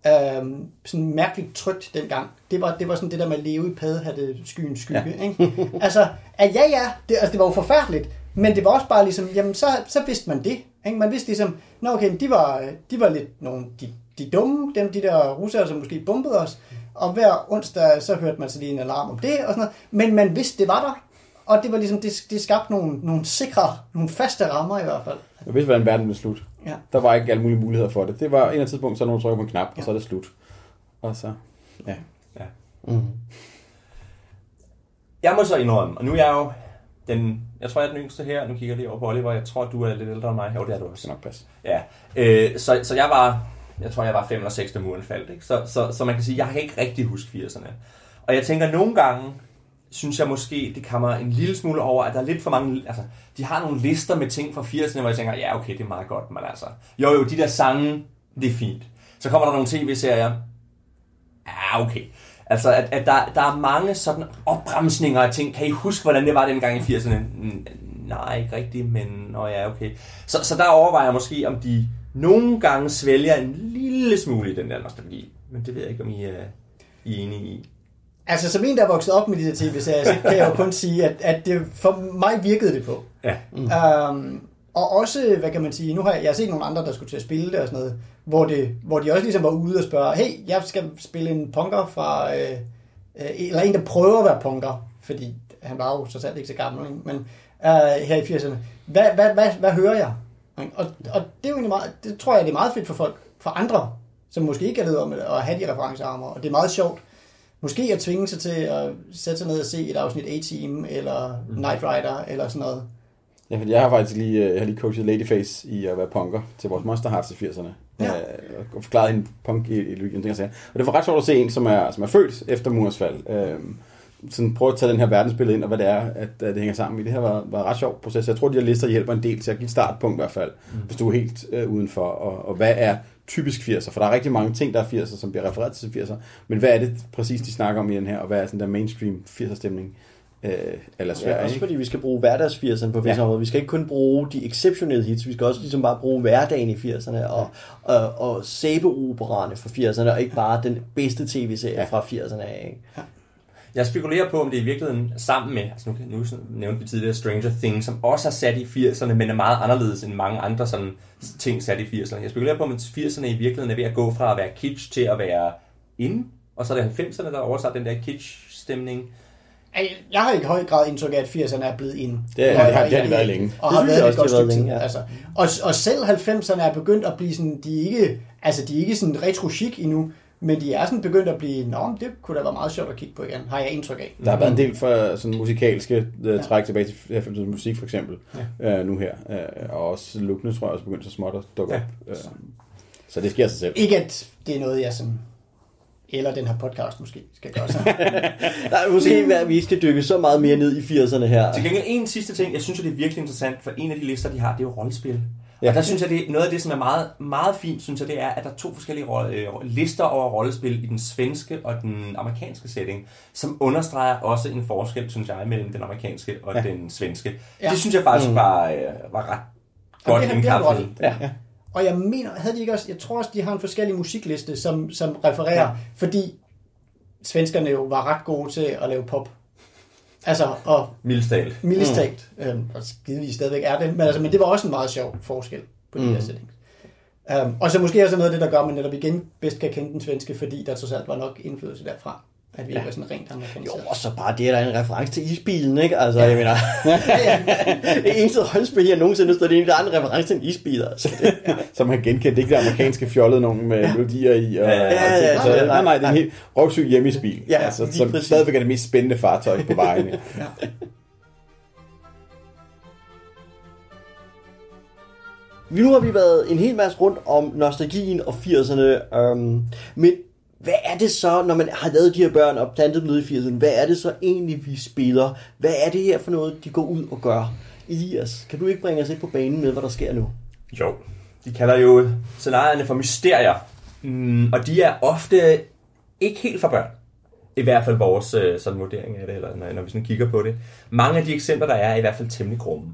øhm, sådan mærkeligt trygt dengang. Det var, det var sådan det der med at leve i paddehatte skyens skygge. Ja. Ikke? altså, at ja, ja, det, altså, det var jo forfærdeligt, men det var også bare ligesom, jamen så, så vidste man det. Ikke? Man vidste ligesom, nå okay, de var, de var lidt nogle, de, de dumme, dem, de der russere, som måske bombede os, og hver onsdag, så hørte man så lige en alarm om det og sådan noget, men man vidste, det var der, og det var ligesom, det, det skabte nogle, nogle sikre, nogle faste rammer i hvert fald. Jeg vidste, hvordan verden ville slut. Ja. Der var ikke alle mulige muligheder for det. Det var en eller tidspunkt, så er nogen trykker på en knap, og så er det slut. Og så, ja. Mm. Jeg må så indrømme, og nu er jeg jo den, jeg tror jeg er den yngste her, nu kigger jeg lige over på Oliver, jeg tror du er lidt ældre end mig, jo det er du Det også. skal nok passe. Ja, øh, så, så jeg var, jeg tror jeg var 5 eller 6, da muren faldt, ikke? Så, så, så man kan sige, jeg kan ikke rigtig huske 80'erne. Og jeg tænker, nogle gange, synes jeg måske, det kommer en lille smule over, at der er lidt for mange, altså, de har nogle lister med ting fra 80'erne, hvor jeg tænker, ja okay, det er meget godt, men altså, jo jo, de der sange, det er fint. Så kommer der nogle tv-serier, ja okay. Altså, at, at der, der er mange sådan opbremsninger af ting. Kan I huske, hvordan det var dengang i 80'erne? Nej, ikke rigtigt, men nå ja, okay. Så, så der overvejer jeg måske, om de nogle gange svælger en lille smule i den der nostalgi. Men det ved jeg ikke, om I er, I er enige i. Altså, som en, der er vokset op med de der tv-serier, så kan jeg jo kun sige, at, at det, for mig virkede det på. Ja. Mm. Um, og også, hvad kan man sige, nu har jeg, jeg har set nogle andre, der skulle til at spille det og sådan noget, hvor, det, hvor de også ligesom var ude og spørge, hey, jeg skal spille en punker fra, øh, øh, eller en, der prøver at være punker, fordi han var jo så selv ikke så gammel, ikke? men øh, her i 80'erne, hvad, hvad, hvad, hvad hører jeg? Og, og det er jo egentlig meget, det tror jeg, det er meget fedt for folk, for andre, som måske ikke er ledet om at have de referencearmer, og det er meget sjovt, måske at tvinge sig til at sætte sig ned og se et afsnit A-Team, eller Night Rider, eller sådan noget. Ja, fordi jeg har faktisk lige, øh, jeg har lige coachet Ladyface i at være punker til vores Monster Hearts i 80'erne. Ja. Ja. Og forklaret hende punk i, i Lykken, ting og sager. Og det var ret sjovt at se en, som er, som er født efter murens fald. Øhm, sådan prøve at tage den her verdensbillede ind, og hvad det er, at, at det hænger sammen i. Det her var, var en ret sjov proces. Jeg tror, de her lister hjælper en del til at give et startpunkt i hvert fald, mm. hvis du er helt øh, udenfor. Og, og hvad er typisk 80'er? For der er rigtig mange ting, der er 80'er, som bliver refereret til 80'er. Men hvad er det præcis, de snakker om i den her, og hvad er sådan der mainstream 80'er-stemning? Øh, eller Ja, svært, også ikke? fordi vi skal bruge hverdags 80'erne på visse Ja. områder. Vi skal ikke kun bruge de exceptionelle hits, vi skal også ligesom bare bruge hverdagen i 80'erne og, og, og sæbeoperaerne fra 80'erne, og ikke bare den bedste tv-serie Ja. fra 80'erne af. Ikke? Jeg spekulerer på, om det i virkeligheden sammen med, altså nu, nu nævnte vi tidligere Stranger Things, som også er sat i 80'erne, men er meget anderledes end mange andre sådan ting sat i 80'erne. Jeg spekulerer på, om 80'erne i virkeligheden er ved at gå fra at være kitsch til at være in, og så er det 90'erne, der overtager den der kitsch-stemning. Ej, Jeg har i høj grad indtryk af, at 80'erne er blevet ind. Det er- Og- det har- det har de været længe. Og Det har været også, et godt længe, ja. Altså, og, og selv 90'erne er begyndt at blive sådan, de er ikke, altså de er ikke sådan retro chic endnu, men de er sådan begyndt at blive, nå, det kunne da være meget sjovt at kigge på igen, har jeg indtryk af. Der har været en del for sådan musikalske uh, træk tilbage til 90'ernes musik, for eksempel, ja. uh, nu her. Uh, og også lookene, tror jeg, også begyndt så småt at dukke Ja. op. Uh, så det sker af sig selv. Ikke at det er noget, jeg sådan, eller den her podcast måske, skal gøre sig. Nej, måske være, at vi ikke skal dykke så meget mere ned i 80'erne her. Til gengæld en sidste ting, jeg synes, at det er virkelig interessant, for en af de lister, de har, det er jo rollespil. Ja. Ja. Og der synes jeg, det er noget af det, som er meget, meget fint, synes jeg, det er, at der er to forskellige rolle, øh, lister over rollespil i den svenske og den amerikanske setting, som understreger også en forskel, synes jeg, mellem den amerikanske og ja. den svenske. Ja. Ja. Det synes jeg faktisk mm. var, øh, var ret godt indkapslet. i. Ja. Og jeg mener, havde de ikke også, jeg tror også, de har en forskellig musikliste, som, som refererer, ja. fordi svenskerne jo var ret gode til at lave pop. Altså, og Mildstalt. mildest talt, mm. øhm, og givetvis stadigvæk er det, men, altså, men det var også en meget sjov forskel på de mm. der settings. Um, og så måske også noget af det, der gør, at man netop igen bedst kan kende den svenske, fordi der trods alt var nok indflydelse derfra, at vi ja. ikke var sådan rent Jo, amerikaniseret. og så bare det, er der en reference til isbilen, ikke? Altså, jeg mener, det eneste rollespil, jeg nogensinde har stået ind i, der er en reference til en isbil, altså. Det, Som har genkendt, det er ikke det amerikanske fjollede nogen med ja. melodier i. Og, Ja, ja, ting. ja, Så, ja, nej, nej, det er en helt røvsyg hjemmesbil. Ja, altså, lige som præcis. stadigvæk er det mest spændende fartøj på vejene. Vi nu har vi været en hel masse rundt om nostalgien og 80'erne, øhm, men hvad er det så, når man har lavet de her børn og plantet dem i 80'erne, hvad er det så egentlig, vi spiller? Hvad er det her for noget, de går ud og gør? Elias, kan du ikke bringe os lidt på banen med, hvad der sker nu? Jo, de kalder jo scenarierne for mysterier, mm, og de er ofte ikke helt for børn. I hvert fald vores øh, sådan vurdering af det, eller når, når vi sådan kigger på det. Mange af de eksempler, der er, er i hvert fald temmelig grumme.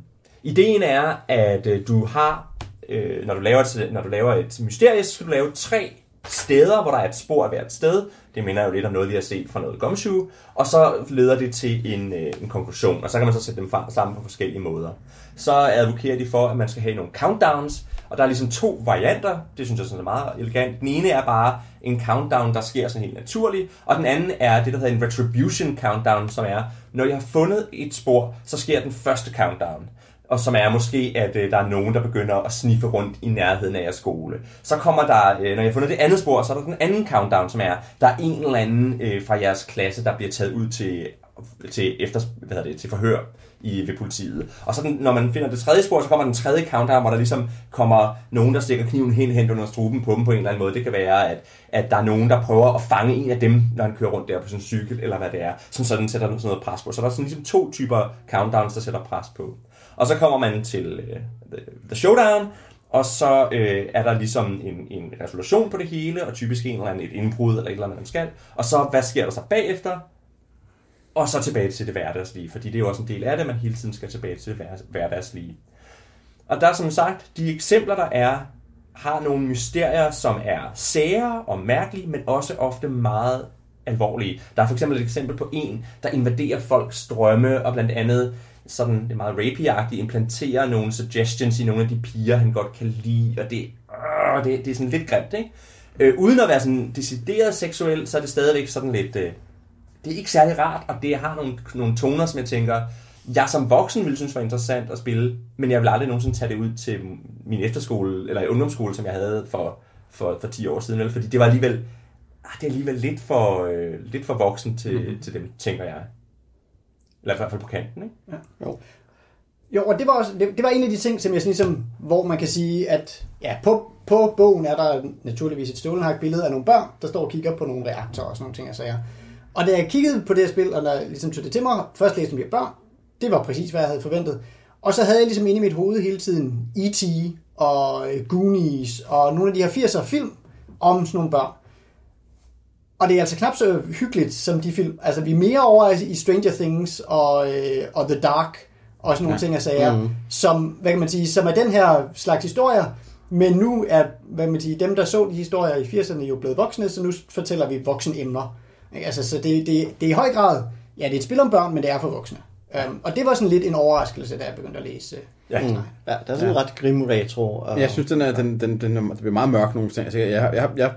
Ideen er, at øh, du har, øh, når, du laver et, når du laver et mysterie, så skal du lave tre steder, hvor der er et spor af hvert sted. Det minder jo lidt om noget, vi har set fra noget gumshoe. Og så leder det til en, øh, en konklusion, og så kan man så sætte dem sammen på forskellige måder. Så advokerer de for, at man skal have nogle countdowns, og der er ligesom to varianter. Det synes jeg sådan er meget elegant. Den ene er bare en countdown, der sker sådan helt naturligt, og den anden er det, der hedder en retribution countdown, som er, når jeg har fundet et spor, så sker den første countdown og som er måske, at øh, der er nogen, der begynder at sniffe rundt i nærheden af jeres skole. Så kommer der, øh, når jeg har fundet det andet spor, så er der den anden countdown, som er, der er en eller anden øh, fra jeres klasse, der bliver taget ud til, til, efter, hvad hedder det, til forhør i, ved politiet. Og så den, når man finder det tredje spor, så kommer den tredje countdown, hvor der ligesom kommer nogen, der stikker kniven helt hen under struben på dem på en eller anden måde. Det kan være, at, at der er nogen, der prøver at fange en af dem, når han kører rundt der på sin cykel, eller hvad det er, som sådan sætter sådan noget pres på. Så der er sådan ligesom to typer countdowns, der sætter pres på. Og så kommer man til øh, the, the showdown, og så øh, er der ligesom en, en resolution på det hele, og typisk en eller anden et indbrud eller et eller andet, man skal. Og så, hvad sker der så bagefter? Og så tilbage til det hverdagslige, fordi det er jo også en del af det, man hele tiden skal tilbage til det hverdagslige. Og der som sagt, de eksempler, der er, har nogle mysterier, som er sære og mærkelige, men også ofte meget alvorlige. Der er for eksempel et eksempel på en, der invaderer folks drømme, og blandt andet sådan, det er meget rapey implanterer nogle suggestions i nogle af de piger, han godt kan lide, og det, øh, det, det er sådan lidt grimt, ikke? Øh, uden at være sådan decideret seksuel, så er det stadigvæk sådan lidt... Øh, det er ikke særlig rart, og det har nogle, nogle toner, som jeg tænker, jeg som voksen ville synes var interessant at spille, men jeg vil aldrig nogensinde tage det ud til min efterskole, eller ungdomsskole, som jeg havde for, for, for 10 år siden, vel? fordi det var alligevel, ah, det er alligevel lidt for, øh, lidt for voksen til, mm-hmm. til dem, tænker jeg. Eller i hvert fald på kanten, ikke? Ja. Jo. Jo, og det var, også, det, det var en af de ting, som jeg sådan ligesom, hvor man kan sige, at ja, på, på bogen er der naturligvis et stålenhak billede af nogle børn, der står og kigger på nogle reaktorer og sådan nogle ting, jeg sagde. Og da jeg kiggede på det her spil, og der ligesom tog det til mig, først læste jeg børn, det var præcis, hvad jeg havde forventet. Og så havde jeg ligesom inde i mit hoved hele tiden E.T. og Goonies og nogle af de her 80'er film om sådan nogle børn. Og det er altså knap så hyggeligt som de film. Altså vi er mere over i Stranger Things og, øh, og The Dark og sådan nogle ja. ting, jeg sagde, mm. som, hvad kan man sige, som er den her slags historier, men nu er, hvad man sige, dem der så de historier i 80'erne jo blevet voksne, så nu fortæller vi voksenemner. Altså, så det, det, det er i høj grad, ja, det er et spil om børn, men det er for voksne. Um, og det var sådan lidt en overraskelse, da jeg begyndte at læse. Ja, mm. ja der er sådan ja. en ret grim retro. Og... Jeg synes, den er, den, den, den, den bliver meget mørk nogle steder. Altså, jeg, jeg, jeg,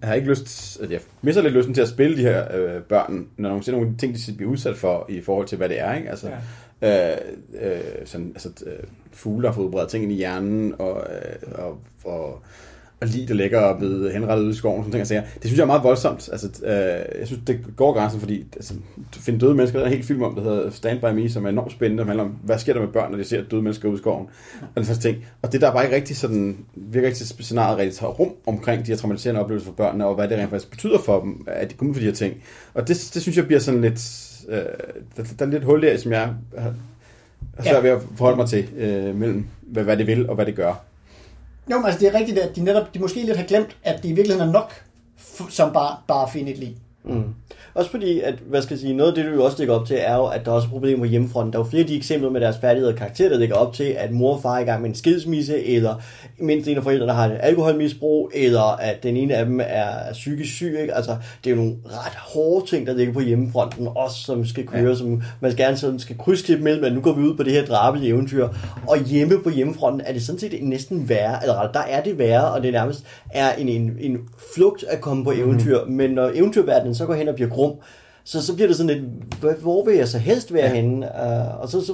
jeg har ikke lyst, at jeg misser lidt lysten til at spille de her øh, børn, når nogle, nogle ting, de bliver udsat for i forhold til, hvad det er. Ikke? Altså, ja. øh, øh, sådan, altså, øh, fugle har fået udbredt ting ind i hjernen, og, øh, og, og og lige der ligger og blevet henrettet ude i skoven, sådan ting, jeg det synes jeg er meget voldsomt. Altså, øh, jeg synes, det går grænsen, fordi altså, finde døde mennesker, der er en helt film om, der hedder Stand By Me, som er enormt spændende, og handler om, hvad sker der med børn, når de ser døde mennesker ude i skoven, og den slags ting. Og det der er bare ikke rigtig sådan, virker ikke til scenariet rigtig tager rum omkring de her traumatiserende oplevelser for børnene, og hvad det rent faktisk betyder for dem, at de kommer for de her ting. Og det, det synes jeg bliver sådan lidt, øh, der, der, er lidt hul der, som jeg har, svært ved at forholde mig til, øh, mellem hvad, hvad det vil og hvad det gør. Jo, men altså det er rigtigt, at de netop, de måske lidt har glemt, at det i virkeligheden er nok som bare, bare at finde et liv. Mm. Også fordi, at, hvad skal jeg sige, noget af det, du jo også lægger op til, er jo, at der er også problemer hjemmefronten. Der er jo flere af de eksempler med deres færdigheder og karakterer, der lægger op til, at mor og far er i gang med en skilsmisse, eller mindst en af forældrene har et alkoholmisbrug, eller at den ene af dem er psykisk syg. Ikke? Altså, det er jo nogle ret hårde ting, der ligger på hjemmefronten, også som skal køre, ja. som man gerne sådan skal krydsklippe mellem, at nu går vi ud på det her drabelige eventyr. Og hjemme på hjemmefronten er det sådan set næsten værre, eller der er det værre, og det nærmest er en, en, en flugt at komme på eventyr, mm. men når eventyrverdenen så går hen og bliver grum, så, så bliver det sådan lidt, hvor vil jeg så helst være ja. henne? Uh, og så, så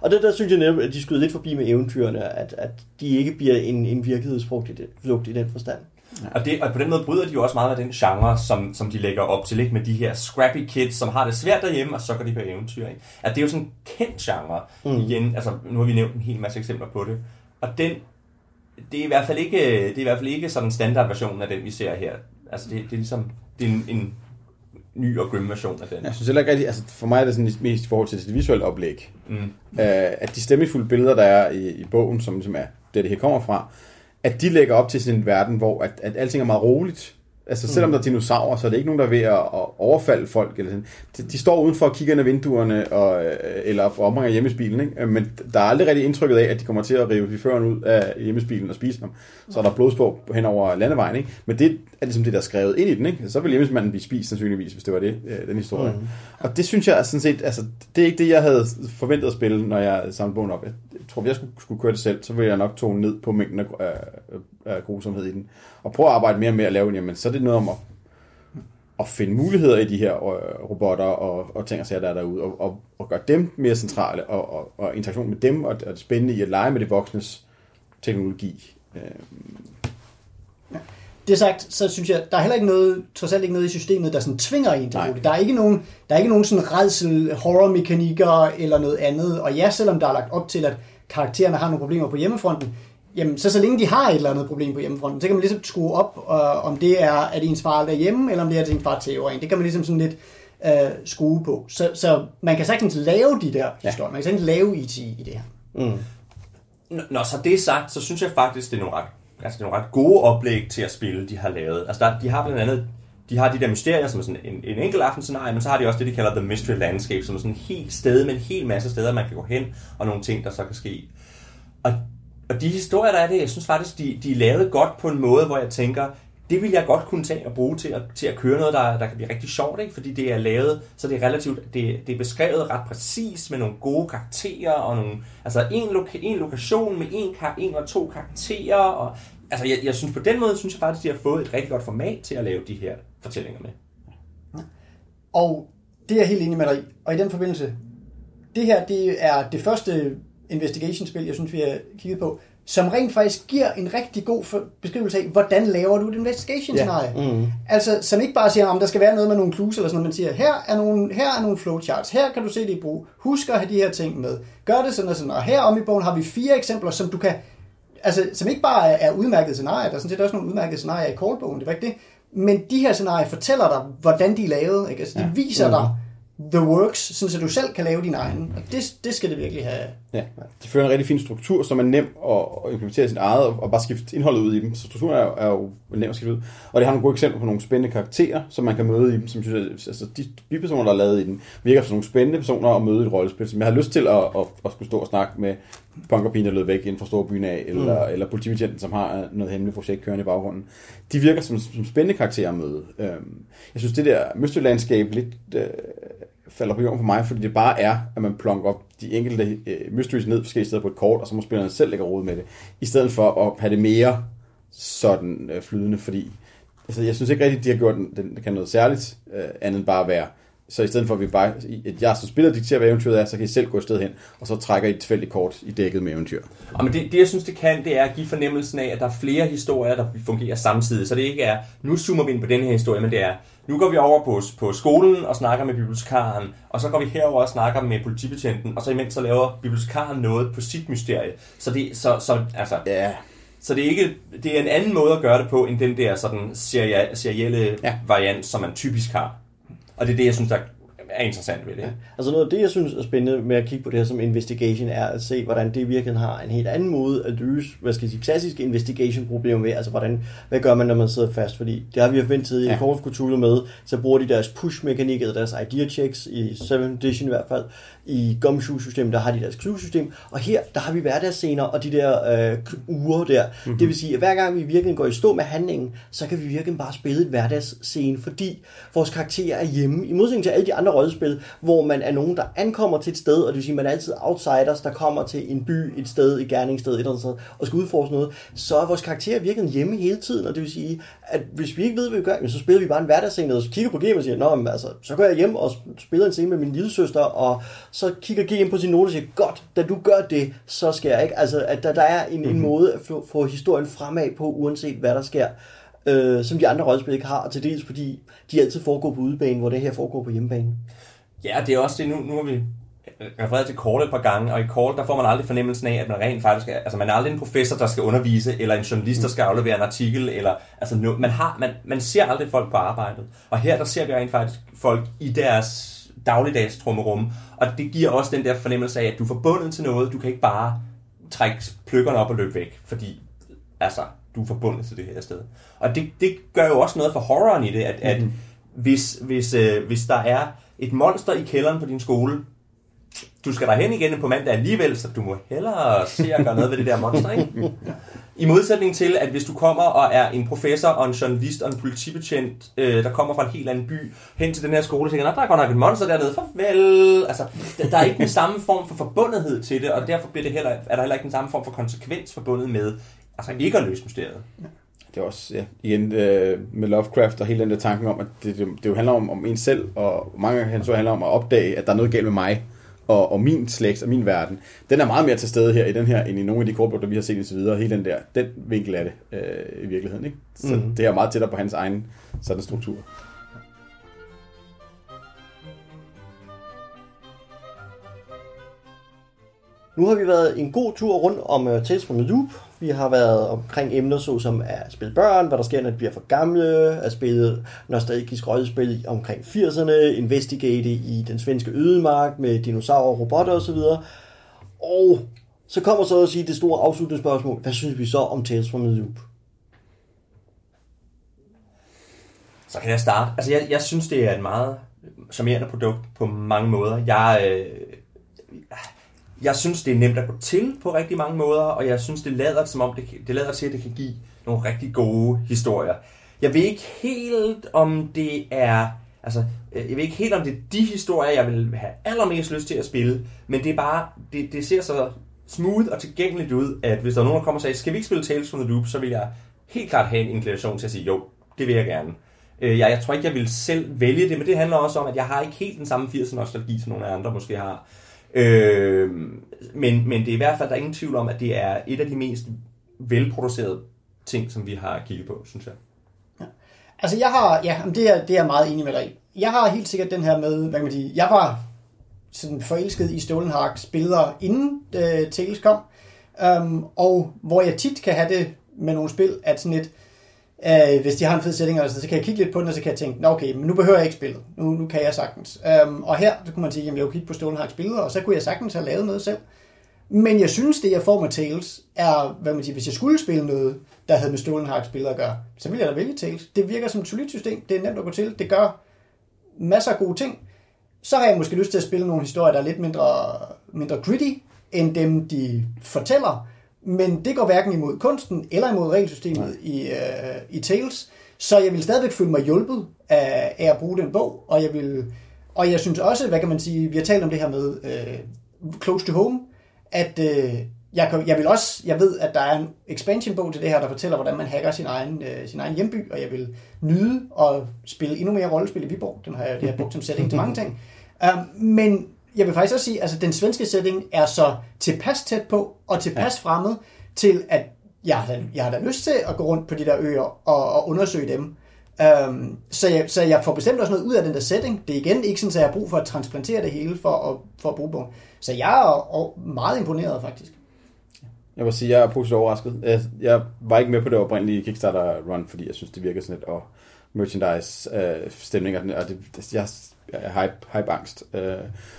og det der synes jeg netop, at de skyder lidt forbi med eventyrene, at, at de ikke bliver en, en virkelighedsflugt i, det, i den forstand. Ja. Og, det, og på den måde bryder de jo også meget af den genre, som, som de lægger op til, ikke? med de her scrappy kids, som har det svært derhjemme, og så går de på eventyr. Ikke? At det er jo sådan en kendt genre. Mm. Igen, altså, nu har vi nævnt en hel masse eksempler på det. Og den, det er i hvert fald ikke, det er i hvert fald ikke sådan en standardversion af den, vi ser her. Altså, det, det er ligesom det er en, en ny og grim version af den. Jeg synes heller ikke rigtig, altså for mig er det sådan mest i forhold til det visuelle oplæg. Mm. Uh, at de stemmefulde billeder, der er i, i bogen, som, som er det, det her kommer fra, at de lægger op til sådan en verden, hvor at, at alting er meget roligt. Altså selvom der er dinosaurer, så er det ikke nogen, der er ved at overfalde folk. Eller sådan. De, de står udenfor og kigger ind ad vinduerne, og, eller omringer hjemmesbilen, ikke? Øh, men der er aldrig rigtig indtrykket af, at de kommer til at rive chaufføren ud af hjemmesbilen og spise ham. Så er der blodspår hen over landevejen, ikke? Men det er ligesom det, der er skrevet ind i den, ikke? Så vil hjemmesmanden blive spist sandsynligvis, hvis det var det, øh, den historie. Mm. Og det synes jeg sådan set, altså, det er ikke det, jeg havde forventet at spille, når jeg samlede bogen op. Jeg tror, hvis jeg skulle, skulle køre det selv, så ville jeg nok tone ned på mængden af, af, af grusomhed i den. Og prøve at arbejde mere med at lave jamen, så er det noget om at, at finde muligheder i de her øh, robotter og, og ting og sager, der er derude, og, og, og gøre dem mere centrale, og, og, og interaktion med dem, og, og det spændende i at lege med det voksnes teknologi. Øh, Det sagt, så synes jeg, der er heller ikke noget, trods alt ikke noget i systemet, der sådan tvinger en til bruge det. Der er ikke nogen, der er ikke nogen sådan redsel, horror-mekanikker eller noget andet. Og ja, selvom der er lagt op til, at karaktererne har nogle problemer på hjemmefronten, jamen så så længe de har et eller andet problem på hjemmefronten, så kan man ligesom skrue op, øh, om det er, at ens far er hjemme, eller om det er, at ens far tæver en. Det kan man ligesom sådan lidt øh, skrue på. Så, så man kan sagtens lave de der historier. Man kan sagtens lave IT i det her. Mm. N- Når så det er sagt, så synes jeg faktisk, det er nogle ret, altså det er nogle ret gode oplæg til at spille, de har lavet. Altså der, de har blandt andet, de har de der mysterier, som er sådan en, en enkelt aftenscenarie, men så har de også det, de kalder The Mystery Landscape, som er sådan en helt sted med en hel masse steder, man kan gå hen, og nogle ting, der så kan ske. Og, de historier, der er det, jeg synes faktisk, de, de er lavet godt på en måde, hvor jeg tænker, det vil jeg godt kunne tage og bruge til at, til at køre noget, der, der kan blive rigtig sjovt, ikke? fordi det er lavet, så det er relativt, det, det er beskrevet ret præcis med nogle gode karakterer, og nogle, altså en, loka, en lokation med en, kar, en og to karakterer, og altså jeg, jeg synes på den måde, synes jeg faktisk, de har fået et rigtig godt format til at lave de her fortællinger med. Og det er jeg helt enig med dig i. Og i den forbindelse, det her det er det første investigation-spil, jeg synes, vi har kigget på, som rent faktisk giver en rigtig god beskrivelse af, hvordan laver du et investigation-scenarie. Ja. Mm. Altså, som ikke bare siger, om der skal være noget med nogle clues eller sådan noget, man siger, her er nogle, her er nogle flowcharts, her kan du se det i brug, husk at have de her ting med, gør det sådan og sådan, og her om i bogen har vi fire eksempler, som du kan, altså, som ikke bare er, er udmærkede scenarier, der er sådan set også nogle udmærkede scenarier i callbogen, det var ikke det, men de her scenarier fortæller dig, hvordan de er lavet, ikke? Altså, de viser Mm. dig the works, sådan så du selv kan lave din egen, og det, det skal det virkelig have. Ja, de fører en rigtig fin struktur, som er nem at implementere i sit eget, og bare skifte indholdet ud i dem. Så strukturen er, jo- er jo nem at skifte ud. Og det har nogle gode eksempler på nogle spændende karakterer, som man kan møde i dem. Som synes, altså de bipersoner, der er lavet i den, virker som nogle spændende personer at møde i et rollespil, som jeg har lyst til at, at, at skulle stå og snakke med punkerpigen, der lød væk inden for storbyen af, eller, mm. eller politibetjenten, som har noget hemmeligt projekt kørende i baggrunden. De virker som, som spændende karakterer at møde. Øhm, Jeg synes, det der Mystery Landscape lidt øh, falder på jorden for mig, fordi det bare er, at man plonker op de enkelte øh, mysteries ned forskellige steder på et kort, og så må spillerne selv lægge råd med det, i stedet for at have det mere sådan øh, flydende, fordi altså, jeg synes ikke rigtigt, de har gjort den, den kan noget særligt, øh, andet end bare at være så i stedet for at vi bare, at jeg som spiller dikterer, hvad eventyret er, så kan I selv gå et sted hen, og så trækker I et tilfældigt kort i dækket med eventyr. Og men det, det, jeg synes, det kan, det er at give fornemmelsen af, at der er flere historier, der fungerer samtidig. Så det ikke er, nu zoomer vi ind på den her historie, men det er, nu går vi over på, på skolen og snakker med bibliotekaren, og så går vi herover og snakker med politibetjenten, og så imens så laver bibliotekaren noget på sit mysterie. Så det, så, så, altså, Ja, så det er, ikke, det er en anden måde at gøre det på, end den der sådan serie, serielle ja. variant, som man typisk har. Og det er det, jeg synes, der er interessant ved det. Ja. Altså noget af det, jeg synes er spændende med at kigge på det her som investigation, er at se, hvordan det virkelig har en helt anden måde at løse, hvad skal jeg sige, klassiske investigation-problemer med. Altså hvordan, hvad gør man, når man sidder fast? Fordi det har vi haft ventet i Ja. Call of med, så bruger de deres push-mekanik, eller deres idea checks, i 7 edition i hvert fald. I Gumshoe-systemet, der har de deres clue-system. Og her, der har vi hverdagsscener og de der øh, uger der. Mm-hmm. Det vil sige, at hver gang vi virkelig går i stå med handlingen, så kan vi virkelig bare spille et hverdagsscene, fordi vores karakterer er hjemme. I modsætning til alle de andre rollespil, hvor man er nogen, der ankommer til et sted, og det vil sige, man er altid outsiders, der kommer til en by, et sted, et gerningssted, et eller andet sted, og skal udforske noget, så er vores karakterer virkelig hjemme hele tiden, og det vil sige, at hvis vi ikke ved, hvad vi gør, så spiller vi bare en hverdagsscene, og så kigger på GM og siger, Nå, men, altså, så går jeg hjem og spiller en scene med min lille søster, og så kigger GM på sin note og siger, godt, da du gør det, så skal jeg ikke. Altså, at der, der er en, en måde at få, få historien fremad på, uanset hvad der sker, øh, som de andre rollespil ikke har, og til dels fordi de altid foregår på udebane, hvor det her foregår på hjemmebane. Ja, det er også det. Nu, nu har vi refereret til Call et par gange, og i Call, der får man aldrig fornemmelsen af, at man rent faktisk er, altså man er aldrig en professor, der skal undervise, eller en journalist, der skal aflevere en artikel, eller, altså no, man, har, man, man ser aldrig folk på arbejdet. Og her, der ser vi rent faktisk folk i deres dagligdags trummerum, og det giver også den der fornemmelse af, at du er forbundet til noget, du kan ikke bare trække pløkkerne op og løbe væk, fordi, altså, du er forbundet til det her sted. Og det, det gør jo også noget for horroren i det, at, at Mhm. hvis, hvis, øh, hvis der er et monster i kælderen på din skole, du skal derhen igen på mandag alligevel, så du må hellere se at gøre noget ved det der monster, ikke? I modsætning til, at hvis du kommer og er en professor og en journalist og en politibetjent, øh, der kommer fra en helt anden by, hen til den her skole og tænker, "Nå, der er godt nok et monster dernede, farvel. Altså, der, der er ikke den samme form for forbundethed til det, og derfor bliver det heller, er der heller ikke den samme form for konsekvens forbundet med altså ikke at løse mysteriet. Det er også, ja, igen øh, med Lovecraft og hele den der tanken om, at det, det, det jo handler om, om en selv, og mange af hans ord handler om at opdage, at der er noget galt med mig, og, og min slægt og min verden. Den er meget mere til stede her i den her, end i nogle af de kortbøger, vi har set indtil videre. Hele den der, den vinkel af det øh, i virkeligheden. Ikke? Så mm. det er meget tættere på hans egen sådan struktur. Nu har vi været en god tur rundt om uh, Tales from the Loop. Vi har været omkring emner såsom at spille børn, hvad der sker, når de bliver for gamle, at spille nostalgisk rollespil omkring 80'erne, investigate i den svenske ødemark med dinosaurer, robotter osv. Og så kommer så at sige det store afsluttende spørgsmål. Hvad synes vi så om Tales from the Loop? Så kan jeg starte. Altså, jeg, jeg synes, det er et meget charmerende produkt på mange måder. Jeg, øh, jeg synes, det er nemt at gå til på rigtig mange måder, og jeg synes, det lader, som om det, det lader til, at det kan give nogle rigtig gode historier. Jeg ved ikke helt, om det er... Altså, øh, jeg ved ikke helt, om det er de historier, jeg vil have allermest lyst til at spille, men det er bare... Det, det ser så smooth og tilgængeligt ud, at hvis der er nogen, der kommer og siger, skal vi ikke spille Tales from the Loop, så vil jeg helt klart have en inklination til at sige, jo, det vil jeg gerne. Øh, jeg, jeg tror ikke, jeg vil selv vælge det, men det handler også om, at jeg har ikke helt den samme 80'er nostalgi, som nogle af andre måske har. Øh, men, men det er i hvert fald, der er ingen tvivl om, at det er et af de mest velproducerede ting, som vi har kigget på, synes jeg. Ja. Altså jeg har, ja, det er, det er jeg meget enig med dig i. Jeg har helt sikkert den her med, hvad kan man sige, jeg var sådan forelsket i Stolenharks billeder inden uh, Tales kom, um, og hvor jeg tit kan have det med nogle spil, at sådan et, uh, hvis de har en fed setting, altså, så kan jeg kigge lidt på den, og så kan jeg tænke, Nå, okay, men nu behøver jeg ikke spillet, nu, nu kan jeg sagtens. Um, og her, så kunne man sige, jamen jeg kunne kigge på Stolenharks billeder, og så kunne jeg sagtens have lavet noget selv. Men jeg synes, det jeg får med Tales, er, hvad man siger, hvis jeg skulle spille noget, der havde med Stolenharks billeder at gøre, så ville jeg da vælge Tales. Det virker som et solidt system, det er nemt at gå til, det gør masser af gode ting. Så har jeg måske lyst til at spille nogle historier, der er lidt mindre, mindre gritty, end dem, de fortæller. Men det går hverken imod kunsten eller imod regelsystemet i, uh, i Tales. Så jeg vil stadigvæk føle mig hjulpet af, af at bruge den bog, og jeg vil og jeg synes også, hvad kan man sige, vi har talt om det her med uh, Close to Home, at uh, jeg, kan, jeg vil også, jeg ved, at der er en expansion-bog til det her, der fortæller, hvordan man hacker sin egen, øh, sin egen hjemby, og jeg vil nyde at spille endnu mere rollespil i Viborg. Den har jeg, det har jeg brugt som setting til mange ting. Um, men jeg vil faktisk også sige, at altså, den svenske setting er så tilpas tæt på, og tilpas ja. fremmed, til at jeg har, da, jeg har da lyst til at gå rundt på de der øer og, og undersøge dem. Um, så, jeg, så jeg får bestemt også noget ud af den der setting. Det er igen ikke sådan, at jeg har brug for at transplantere det hele for at, for at bruge bogen. Så jeg er og- meget imponeret faktisk. Jeg vil sige, jeg er positivt overrasket. Jeg, jeg var ikke med på det oprindelige Kickstarter-run, fordi jeg synes, det virker sådan lidt, og merchandise-stemning, og det, og det, jeg, Øh, hype, hype-angst. Øh,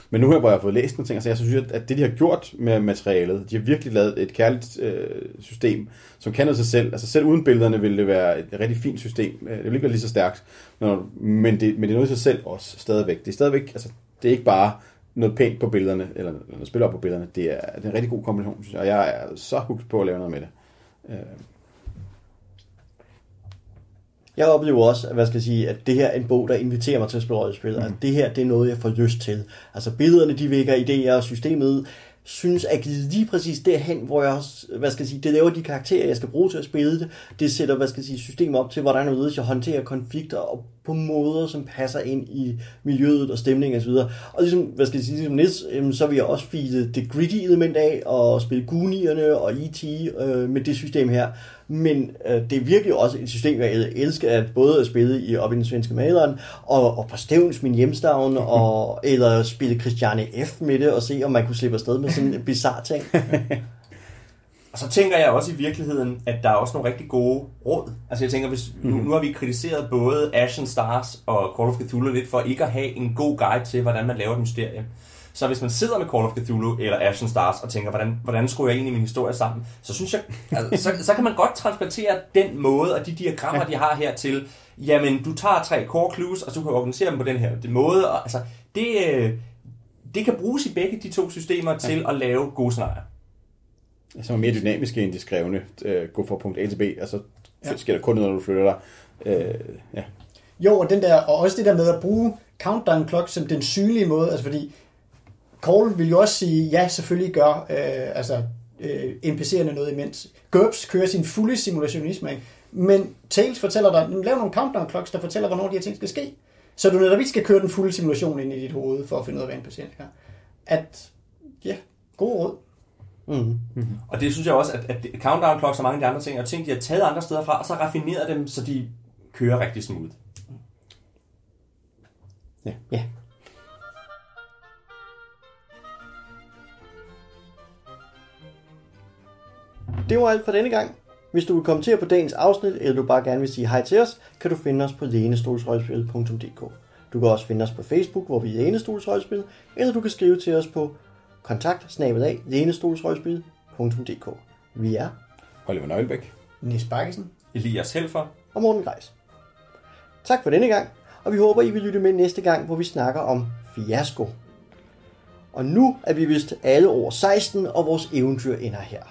men nu her, hvor jeg har fået læst nogle ting, så jeg synes, at det, de har gjort med materialet, de har virkelig lavet et kærligt øh, system, som kan noget sig selv. Altså selv uden billederne ville det være et rigtig fint system. Øh, det ville ikke være lige så stærkt, når- men det, men det er noget i sig selv også stadigvæk. Det er stadigvæk, altså det er ikke bare noget pænt på billederne, eller noget spiller op på billederne. Det er, det er en rigtig god kombination, synes jeg, og jeg er så hugt på at lave noget med det. Øh, jeg oplever også, at, hvad skal jeg sige, at det her er en bog, der inviterer mig til at spille rollespil. Mm. At det her, det er noget, jeg får lyst til. Altså billederne, de vækker idéer, og systemet synes er givet lige præcis derhen, hvor jeg også, hvad skal jeg sige, det laver de karakterer, jeg skal bruge til at spille det. Det sætter, hvad skal jeg sige, systemet op til, hvordan jeg jeg håndterer konflikter og på måder, som passer ind i miljøet og stemningen osv. Og ligesom, hvad skal jeg sige, ligesom øhm, så vil jeg også file det gritty element af og spille Goonierne og E.T. Øh, med det system her. Men øh, det er virkelig også et system, jeg elsker at både at spille i op i den svenske maleren, og, og på Stævns, min hjemstavn, og, eller spille Christiane F. med det, og se, om man kunne slippe afsted med sådan en bizarre ting. Og så tænker jeg også i virkeligheden, at der er også nogle rigtig gode råd. Altså jeg tænker, hvis, nu, nu har vi kritiseret både Ashen Stars og Call of Cthulhu lidt for ikke at have en god guide til, hvordan man laver et mysterie. Så hvis man sidder med Call of Cthulhu eller Ashen Stars og tænker, hvordan, hvordan skruer jeg egentlig min historie sammen, så synes jeg, altså, så, så kan man godt transportere den måde og de diagrammer, de har her til, jamen du tager tre core clues, og så kan du organisere dem på den her måde. Og, altså, det, øh, det kan bruges i begge de to systemer til at lave gode scenarier. Som er mere dynamiske end de skrevne. Øh, gå fra punkt A til B, og så ja. sker der kun noget, når du flytter dig. Øh, ja. Jo, og, den der, og også det der med at bruge countdown clock som den synlige måde, altså fordi Cole vil jo også sige, ja, selvfølgelig gør øh, altså, øh, NPC'erne noget imens. GURPS kører sin fulde simulationisme, ikke? men Tales fortæller dig, lav nogle countdown clocks, der fortæller, hvornår de her ting skal ske. Så du netop ikke skal køre den fulde simulation ind i dit hoved, for at finde ud af, hvad en patient er. At, ja, god råd. Mm. Mm-hmm. Og det synes jeg også, at, at countdown clocks og mange af de andre ting, er ting, de har taget andre steder fra, og så raffineret dem, så de kører rigtig smooth. Ja. ja. Det var alt for denne gang. Hvis du vil kommentere på dagens afsnit, eller du bare gerne vil sige hej til os, kan du finde os på lænestolsrøgspil.dk. Du kan også finde os på Facebook, hvor vi er Lænestolsrøgspil, eller du kan skrive til os på kontakt Vi er Oliver Nøglebæk, Nis Bakkesen, Elias Helfer og Morten Greis. Tak for denne gang, og vi håber, I vil lytte med næste gang, hvor vi snakker om fiasko. Og nu er vi vist alle over 16, og vores eventyr ender her.